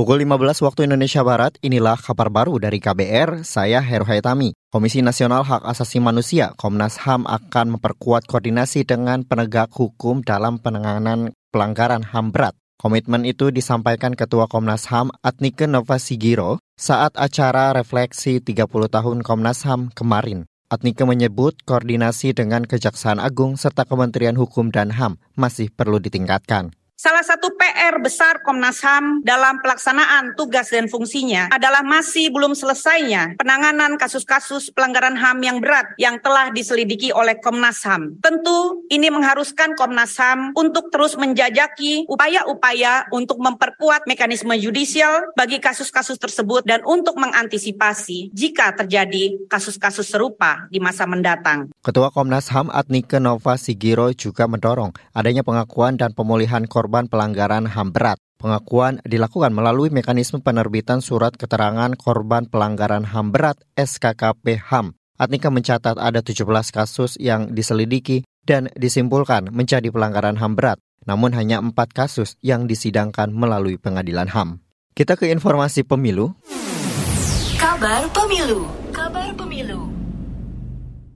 Pukul 15 waktu Indonesia Barat, inilah kabar baru dari KBR, saya Heru Haitami. Komisi Nasional Hak Asasi Manusia, Komnas HAM akan memperkuat koordinasi dengan penegak hukum dalam penanganan pelanggaran HAM berat. Komitmen itu disampaikan Ketua Komnas HAM Atnike Nova Sigiro saat acara refleksi 30 tahun Komnas HAM kemarin. Atnike menyebut koordinasi dengan Kejaksaan Agung serta Kementerian Hukum dan HAM masih perlu ditingkatkan. Salah satu PR besar Komnas HAM dalam pelaksanaan tugas dan fungsinya adalah masih belum selesainya penanganan kasus-kasus pelanggaran HAM yang berat yang telah diselidiki oleh Komnas HAM. Tentu ini mengharuskan Komnas HAM untuk terus menjajaki upaya-upaya untuk memperkuat mekanisme yudisial bagi kasus-kasus tersebut dan untuk mengantisipasi jika terjadi kasus-kasus serupa di masa mendatang. Ketua Komnas HAM Adnike Nova Sigiro juga mendorong adanya pengakuan dan pemulihan korban korban pelanggaran HAM berat. Pengakuan dilakukan melalui mekanisme penerbitan surat keterangan korban pelanggaran HAM berat SKKP HAM. Atnika mencatat ada 17 kasus yang diselidiki dan disimpulkan menjadi pelanggaran HAM berat, namun hanya empat kasus yang disidangkan melalui pengadilan HAM. Kita ke informasi pemilu. Kabar pemilu.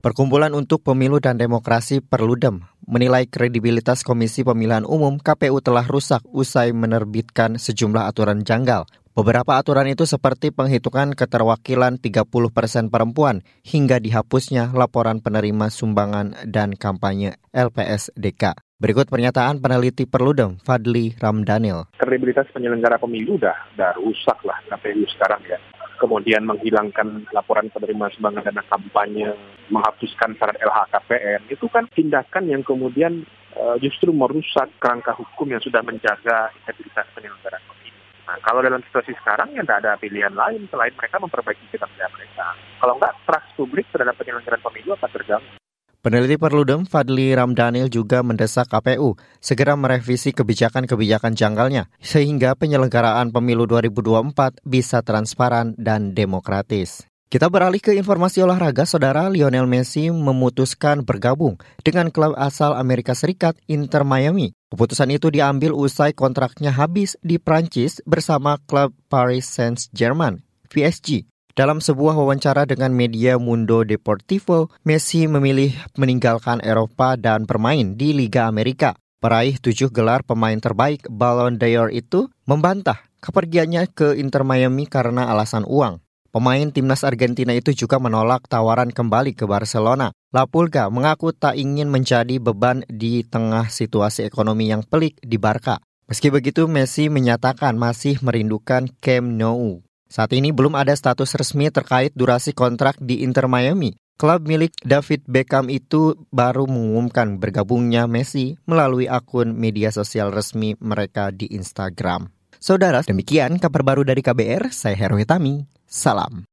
Perkumpulan untuk Pemilu dan Demokrasi Perludem menilai kredibilitas Komisi Pemilihan Umum KPU telah rusak usai menerbitkan sejumlah aturan janggal. Beberapa aturan itu seperti penghitungan keterwakilan 30 persen perempuan hingga dihapusnya laporan penerima sumbangan dan kampanye LPSDK. Berikut pernyataan peneliti Perludem, Fadli Ramdanil. Kredibilitas penyelenggara pemilu udah, udah rusak lah KPU sekarang ya kemudian menghilangkan laporan penerima sumbangan dana kampanye, menghapuskan syarat LHKPN, itu kan tindakan yang kemudian uh, justru merusak kerangka hukum yang sudah menjaga integritas penyelenggaraan pemilu. Nah, kalau dalam situasi sekarang ya tidak ada pilihan lain selain mereka memperbaiki kinerja mereka. Kalau enggak, trust publik terhadap penyelenggaraan pemilu akan terganggu. Peneliti Perludem Fadli Ramdanil juga mendesak KPU segera merevisi kebijakan-kebijakan janggalnya sehingga penyelenggaraan pemilu 2024 bisa transparan dan demokratis. Kita beralih ke informasi olahraga, saudara Lionel Messi memutuskan bergabung dengan klub asal Amerika Serikat Inter Miami. Keputusan itu diambil usai kontraknya habis di Prancis bersama klub Paris Saint-Germain, PSG. Dalam sebuah wawancara dengan media Mundo Deportivo, Messi memilih meninggalkan Eropa dan bermain di Liga Amerika. Peraih tujuh gelar pemain terbaik Ballon d'Or itu membantah kepergiannya ke Inter Miami karena alasan uang. Pemain timnas Argentina itu juga menolak tawaran kembali ke Barcelona. La Pulga mengaku tak ingin menjadi beban di tengah situasi ekonomi yang pelik di Barca. Meski begitu, Messi menyatakan masih merindukan Camp Nou. Saat ini belum ada status resmi terkait durasi kontrak di Inter Miami. Klub milik David Beckham itu baru mengumumkan bergabungnya Messi melalui akun media sosial resmi mereka di Instagram. Saudara, demikian kabar baru dari KBR, saya Heru Hitami. Salam.